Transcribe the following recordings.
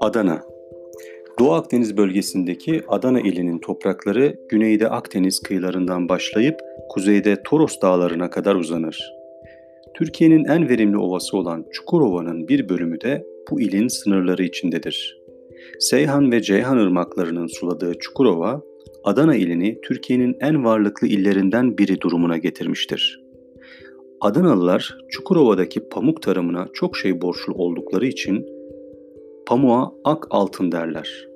Adana Doğu Akdeniz bölgesindeki Adana ilinin toprakları güneyde Akdeniz kıyılarından başlayıp kuzeyde Toros dağlarına kadar uzanır. Türkiye'nin en verimli ovası olan Çukurova'nın bir bölümü de bu ilin sınırları içindedir. Seyhan ve Ceyhan ırmaklarının suladığı Çukurova, Adana ilini Türkiye'nin en varlıklı illerinden biri durumuna getirmiştir. Adanalılar Çukurova'daki pamuk tarımına çok şey borçlu oldukları için pamuğa ak altın derler.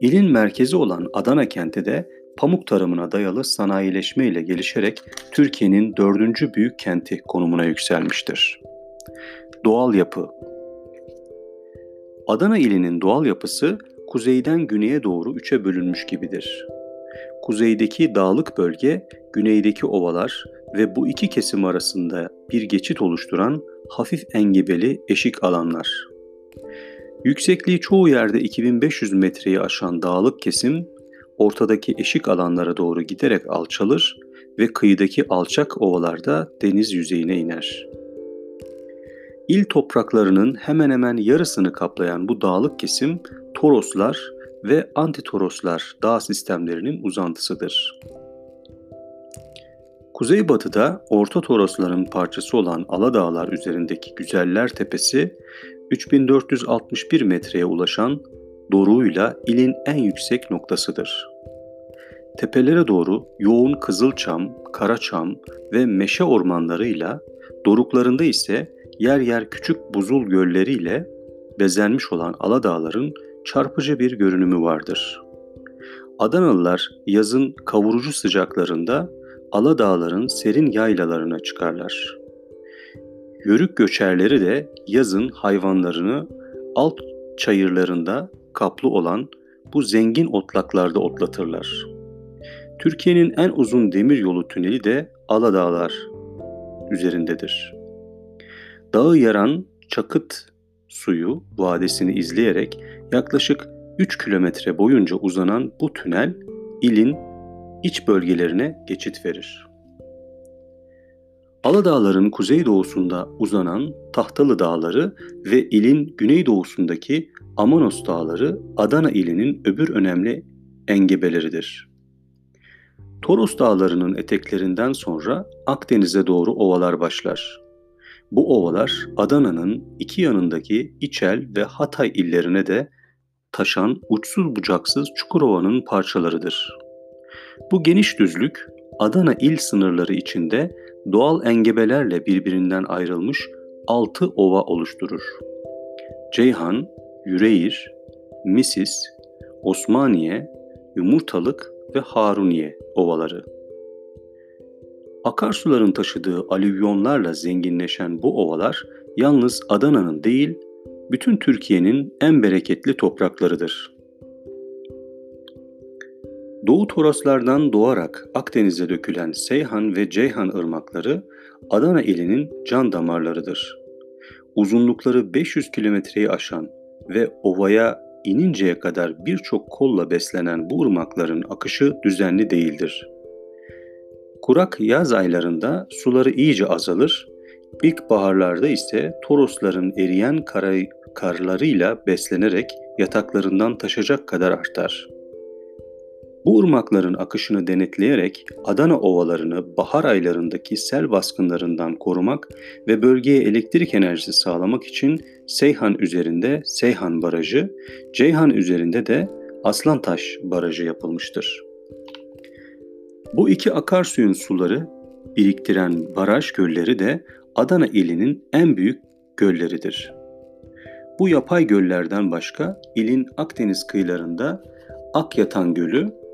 İlin merkezi olan Adana kenti de pamuk tarımına dayalı sanayileşme ile gelişerek Türkiye'nin dördüncü büyük kenti konumuna yükselmiştir. Doğal yapı Adana ilinin doğal yapısı kuzeyden güneye doğru üçe bölünmüş gibidir. Kuzeydeki dağlık bölge, güneydeki ovalar ve bu iki kesim arasında bir geçit oluşturan hafif engebeli eşik alanlar. Yüksekliği çoğu yerde 2500 metreyi aşan dağlık kesim, ortadaki eşik alanlara doğru giderek alçalır ve kıyıdaki alçak ovalarda deniz yüzeyine iner. İl topraklarının hemen hemen yarısını kaplayan bu dağlık kesim Toroslar ve Antitoroslar dağ sistemlerinin uzantısıdır. Kuzeybatıda Orta Torosların parçası olan Aladağlar üzerindeki Güzeller Tepesi 3461 metreye ulaşan doruğuyla ilin en yüksek noktasıdır. Tepelere doğru yoğun kızılçam, karaçam ve meşe ormanlarıyla, doruklarında ise yer yer küçük buzul gölleriyle bezenmiş olan Aladağların çarpıcı bir görünümü vardır. Adanalılar yazın kavurucu sıcaklarında Aladağların serin yaylalarına çıkarlar. Yörük göçerleri de yazın hayvanlarını alt çayırlarında kaplı olan bu zengin otlaklarda otlatırlar. Türkiye'nin en uzun demir yolu tüneli de Aladağlar üzerindedir. Dağı yaran Çakıt suyu vadesini izleyerek yaklaşık 3 kilometre boyunca uzanan bu tünel ilin iç bölgelerine geçit verir. Aladağların kuzeydoğusunda uzanan Tahtalı Dağları ve ilin güneydoğusundaki Amanos Dağları Adana ilinin öbür önemli engebeleridir. Toros Dağları'nın eteklerinden sonra Akdeniz'e doğru ovalar başlar. Bu ovalar Adana'nın iki yanındaki İçel ve Hatay illerine de taşan uçsuz bucaksız Çukurova'nın parçalarıdır. Bu geniş düzlük Adana il sınırları içinde doğal engebelerle birbirinden ayrılmış altı ova oluşturur. Ceyhan, Yüreğir, Misis, Osmaniye, Yumurtalık ve Haruniye ovaları. Akarsuların taşıdığı alüvyonlarla zenginleşen bu ovalar yalnız Adana'nın değil, bütün Türkiye'nin en bereketli topraklarıdır. Doğu Toroslardan doğarak Akdeniz'e dökülen Seyhan ve Ceyhan ırmakları Adana ilinin can damarlarıdır. Uzunlukları 500 kilometreyi aşan ve ovaya ininceye kadar birçok kolla beslenen bu ırmakların akışı düzenli değildir. Kurak yaz aylarında suları iyice azalır, ilkbaharlarda ise Torosların eriyen kara, karlarıyla beslenerek yataklarından taşacak kadar artar. Bu ırmakların akışını denetleyerek Adana ovalarını bahar aylarındaki sel baskınlarından korumak ve bölgeye elektrik enerjisi sağlamak için Seyhan üzerinde Seyhan Barajı, Ceyhan üzerinde de Aslantaş Barajı yapılmıştır. Bu iki akarsuyun suları biriktiren baraj gölleri de Adana ilinin en büyük gölleridir. Bu yapay göllerden başka ilin Akdeniz kıyılarında Akyatan Gölü,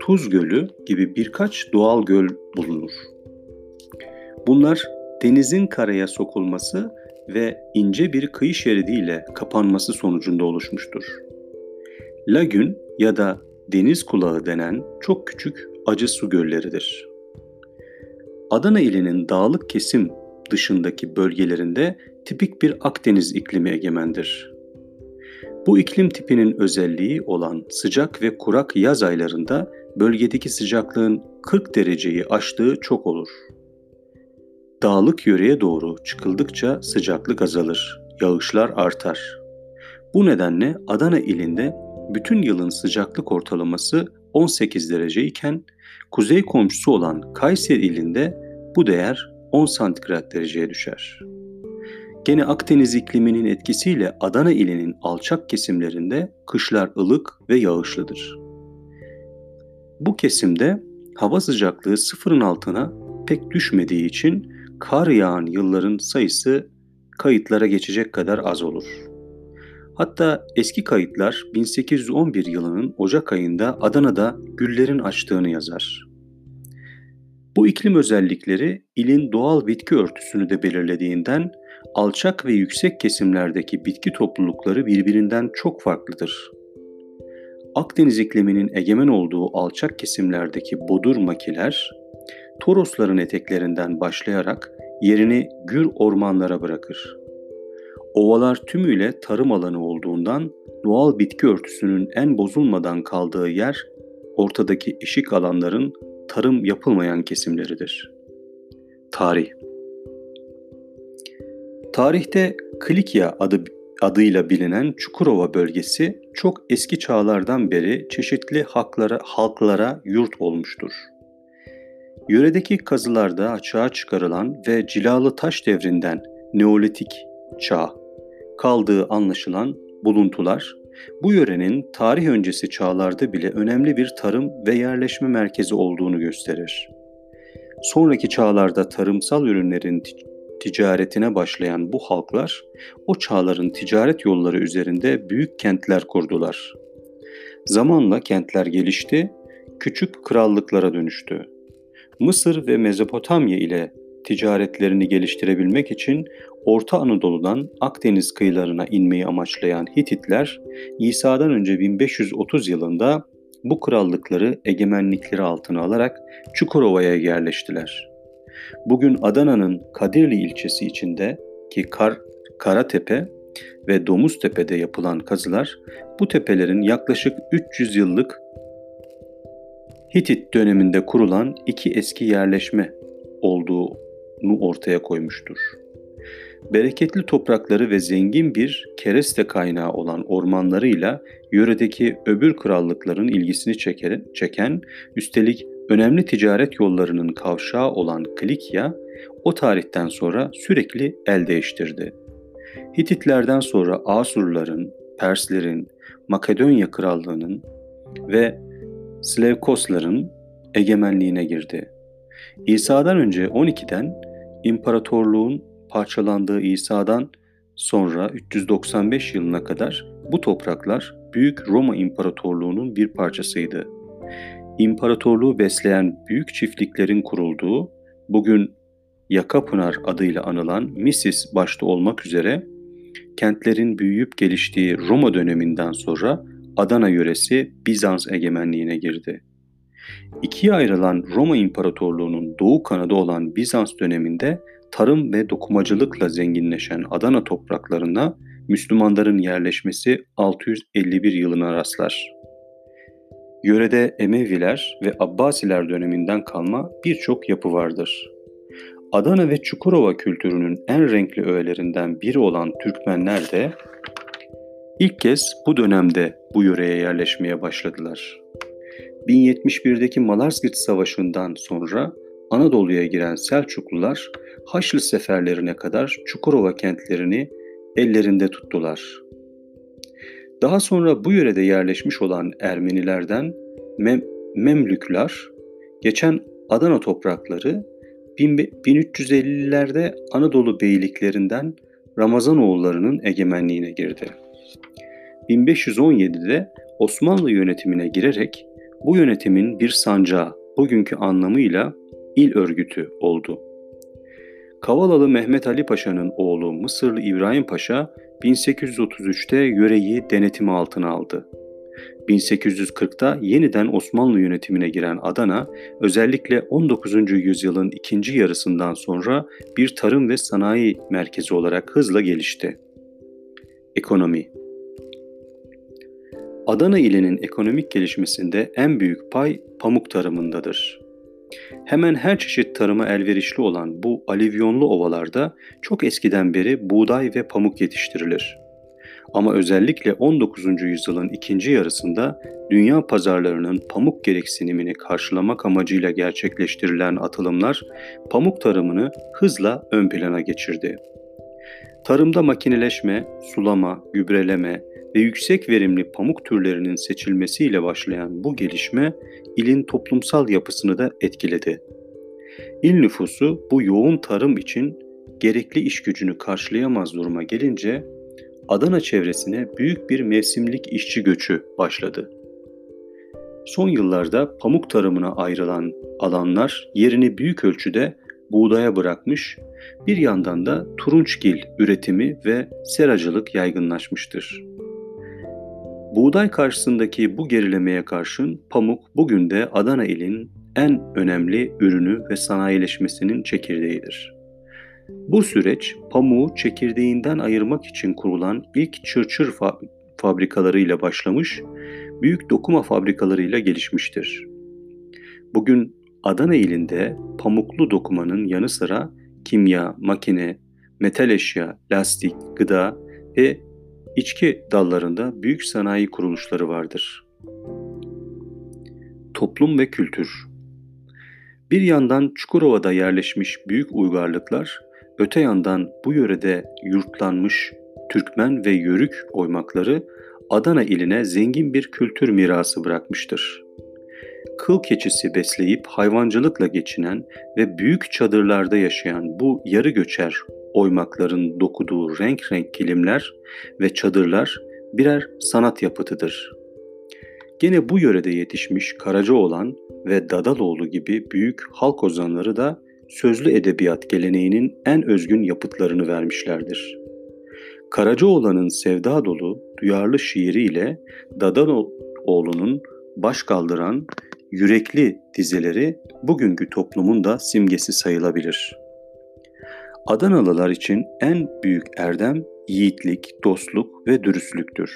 Tuz Gölü gibi birkaç doğal göl bulunur. Bunlar denizin karaya sokulması ve ince bir kıyı şeridiyle kapanması sonucunda oluşmuştur. Lagün ya da deniz kulağı denen çok küçük acı su gölleridir. Adana ilinin dağlık kesim dışındaki bölgelerinde tipik bir Akdeniz iklimi egemendir. Bu iklim tipinin özelliği olan sıcak ve kurak yaz aylarında bölgedeki sıcaklığın 40 dereceyi aştığı çok olur. Dağlık yöreye doğru çıkıldıkça sıcaklık azalır, yağışlar artar. Bu nedenle Adana ilinde bütün yılın sıcaklık ortalaması 18 derece iken kuzey komşusu olan Kayseri ilinde bu değer 10 santigrat dereceye düşer. Gene Akdeniz ikliminin etkisiyle Adana ilinin alçak kesimlerinde kışlar ılık ve yağışlıdır. Bu kesimde hava sıcaklığı sıfırın altına pek düşmediği için kar yağan yılların sayısı kayıtlara geçecek kadar az olur. Hatta eski kayıtlar 1811 yılının Ocak ayında Adana'da güllerin açtığını yazar. Bu iklim özellikleri ilin doğal bitki örtüsünü de belirlediğinden alçak ve yüksek kesimlerdeki bitki toplulukları birbirinden çok farklıdır. Akdeniz ikliminin egemen olduğu alçak kesimlerdeki bodur makiler, Torosların eteklerinden başlayarak yerini gür ormanlara bırakır. Ovalar tümüyle tarım alanı olduğundan doğal bitki örtüsünün en bozulmadan kaldığı yer ortadaki eşik alanların tarım yapılmayan kesimleridir. Tarih Tarihte Klikya adı adıyla bilinen Çukurova bölgesi çok eski çağlardan beri çeşitli halklara, halklara yurt olmuştur. Yöredeki kazılarda açığa çıkarılan ve cilalı taş devrinden Neolitik çağ kaldığı anlaşılan buluntular bu yörenin tarih öncesi çağlarda bile önemli bir tarım ve yerleşme merkezi olduğunu gösterir. Sonraki çağlarda tarımsal ürünlerin ticaretine başlayan bu halklar o çağların ticaret yolları üzerinde büyük kentler kurdular. Zamanla kentler gelişti, küçük krallıklara dönüştü. Mısır ve Mezopotamya ile ticaretlerini geliştirebilmek için Orta Anadolu'dan Akdeniz kıyılarına inmeyi amaçlayan Hititler İsa'dan önce 1530 yılında bu krallıkları egemenlikleri altına alarak Çukurova'ya yerleştiler. Bugün Adana'nın Kadirli ilçesi içinde ki Kar, Karatepe ve Domuztepe'de yapılan kazılar bu tepelerin yaklaşık 300 yıllık Hitit döneminde kurulan iki eski yerleşme olduğunu ortaya koymuştur. Bereketli toprakları ve zengin bir kereste kaynağı olan ormanlarıyla yöredeki öbür krallıkların ilgisini çeken, üstelik önemli ticaret yollarının kavşağı olan Klikya, o tarihten sonra sürekli el değiştirdi. Hititlerden sonra Asurların, Perslerin, Makedonya Krallığı'nın ve Slavkosların egemenliğine girdi. İsa'dan önce 12'den imparatorluğun parçalandığı İsa'dan sonra 395 yılına kadar bu topraklar Büyük Roma İmparatorluğu'nun bir parçasıydı. İmparatorluğu besleyen büyük çiftliklerin kurulduğu, bugün Yakapınar adıyla anılan Misis başta olmak üzere kentlerin büyüyüp geliştiği Roma döneminden sonra Adana yöresi Bizans egemenliğine girdi. İkiye ayrılan Roma İmparatorluğu'nun doğu kanadı olan Bizans döneminde tarım ve dokumacılıkla zenginleşen Adana topraklarına Müslümanların yerleşmesi 651 yılına rastlar. Yörede Emeviler ve Abbasiler döneminden kalma birçok yapı vardır. Adana ve Çukurova kültürünün en renkli öğelerinden biri olan Türkmenler de ilk kez bu dönemde bu yöreye yerleşmeye başladılar. 1071'deki Malazgirt Savaşı'ndan sonra Anadolu'ya giren Selçuklular Haçlı seferlerine kadar Çukurova kentlerini ellerinde tuttular. Daha sonra bu yörede yerleşmiş olan Ermenilerden Mem Memlükler geçen Adana toprakları 1350'lerde Anadolu beyliklerinden Ramazanoğullarının egemenliğine girdi. 1517'de Osmanlı yönetimine girerek bu yönetimin bir sancağı, bugünkü anlamıyla il örgütü oldu. Kavalalı Mehmet Ali Paşa'nın oğlu Mısırlı İbrahim Paşa 1833'te yöreyi denetimi altına aldı. 1840'da yeniden Osmanlı yönetimine giren Adana, özellikle 19. yüzyılın ikinci yarısından sonra bir tarım ve sanayi merkezi olarak hızla gelişti. Ekonomi Adana ilinin ekonomik gelişmesinde en büyük pay pamuk tarımındadır. Hemen her çeşit tarıma elverişli olan bu alivyonlu ovalarda çok eskiden beri buğday ve pamuk yetiştirilir. Ama özellikle 19. yüzyılın ikinci yarısında dünya pazarlarının pamuk gereksinimini karşılamak amacıyla gerçekleştirilen atılımlar pamuk tarımını hızla ön plana geçirdi. Tarımda makineleşme, sulama, gübreleme ve yüksek verimli pamuk türlerinin seçilmesiyle başlayan bu gelişme ilin toplumsal yapısını da etkiledi. İl nüfusu bu yoğun tarım için gerekli iş gücünü karşılayamaz duruma gelince Adana çevresine büyük bir mevsimlik işçi göçü başladı. Son yıllarda pamuk tarımına ayrılan alanlar yerini büyük ölçüde buğdaya bırakmış, bir yandan da turunçgil üretimi ve seracılık yaygınlaşmıştır. Buğday karşısındaki bu gerilemeye karşın pamuk bugün de Adana ilin en önemli ürünü ve sanayileşmesinin çekirdeğidir. Bu süreç pamuğu çekirdeğinden ayırmak için kurulan ilk çırçır fa- fabrikalarıyla başlamış, büyük dokuma fabrikalarıyla gelişmiştir. Bugün Adana ilinde pamuklu dokumanın yanı sıra kimya, makine, metal eşya, lastik, gıda ve içki dallarında büyük sanayi kuruluşları vardır. Toplum ve kültür Bir yandan Çukurova'da yerleşmiş büyük uygarlıklar, öte yandan bu yörede yurtlanmış Türkmen ve Yörük oymakları Adana iline zengin bir kültür mirası bırakmıştır kıl keçisi besleyip hayvancılıkla geçinen ve büyük çadırlarda yaşayan bu yarı göçer oymakların dokuduğu renk renk kilimler ve çadırlar birer sanat yapıtıdır. Gene bu yörede yetişmiş Karacaoğlan ve Dadaloğlu gibi büyük halk ozanları da sözlü edebiyat geleneğinin en özgün yapıtlarını vermişlerdir. Karacaoğlan'ın sevda dolu, duyarlı şiiriyle Dadaloğlu'nun baş kaldıran yürekli dizeleri bugünkü toplumun da simgesi sayılabilir. Adanalılar için en büyük erdem yiğitlik, dostluk ve dürüstlüktür.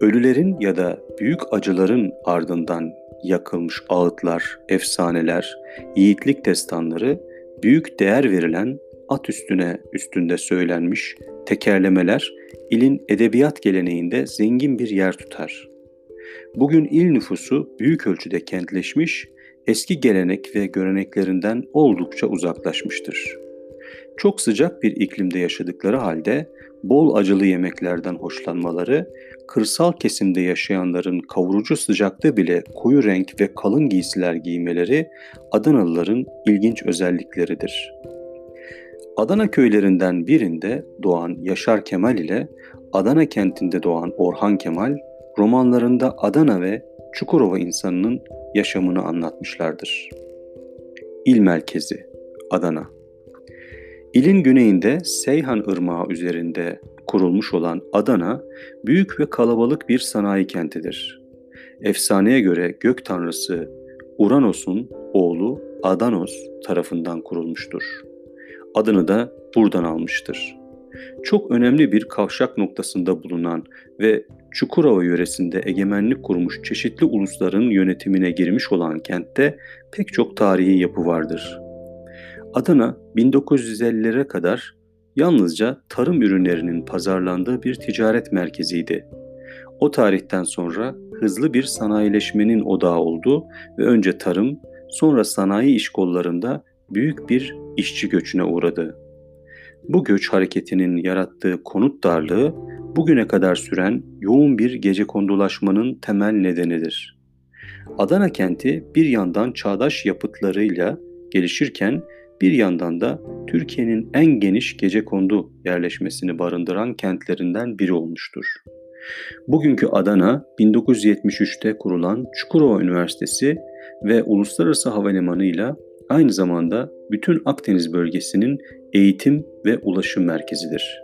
Ölülerin ya da büyük acıların ardından yakılmış ağıtlar, efsaneler, yiğitlik destanları, büyük değer verilen at üstüne üstünde söylenmiş tekerlemeler ilin edebiyat geleneğinde zengin bir yer tutar. Bugün il nüfusu büyük ölçüde kentleşmiş, eski gelenek ve göreneklerinden oldukça uzaklaşmıştır. Çok sıcak bir iklimde yaşadıkları halde bol acılı yemeklerden hoşlanmaları, kırsal kesimde yaşayanların kavurucu sıcakta bile koyu renk ve kalın giysiler giymeleri Adanalıların ilginç özellikleridir. Adana köylerinden birinde doğan Yaşar Kemal ile Adana kentinde doğan Orhan Kemal romanlarında Adana ve Çukurova insanının yaşamını anlatmışlardır. İl merkezi Adana İlin güneyinde Seyhan Irmağı üzerinde kurulmuş olan Adana, büyük ve kalabalık bir sanayi kentidir. Efsaneye göre gök tanrısı Uranos'un oğlu Adanos tarafından kurulmuştur. Adını da buradan almıştır. Çok önemli bir kavşak noktasında bulunan ve Çukurova yöresinde egemenlik kurmuş çeşitli ulusların yönetimine girmiş olan kentte pek çok tarihi yapı vardır. Adana 1950'lere kadar yalnızca tarım ürünlerinin pazarlandığı bir ticaret merkeziydi. O tarihten sonra hızlı bir sanayileşmenin odağı oldu ve önce tarım, sonra sanayi iş kollarında büyük bir işçi göçüne uğradı. Bu göç hareketinin yarattığı konut darlığı bugüne kadar süren yoğun bir gece kondulaşmanın temel nedenidir. Adana kenti bir yandan çağdaş yapıtlarıyla gelişirken bir yandan da Türkiye'nin en geniş gece kondu yerleşmesini barındıran kentlerinden biri olmuştur. Bugünkü Adana 1973'te kurulan Çukurova Üniversitesi ve Uluslararası Havalimanı ile aynı zamanda bütün Akdeniz bölgesinin eğitim ve ulaşım merkezidir.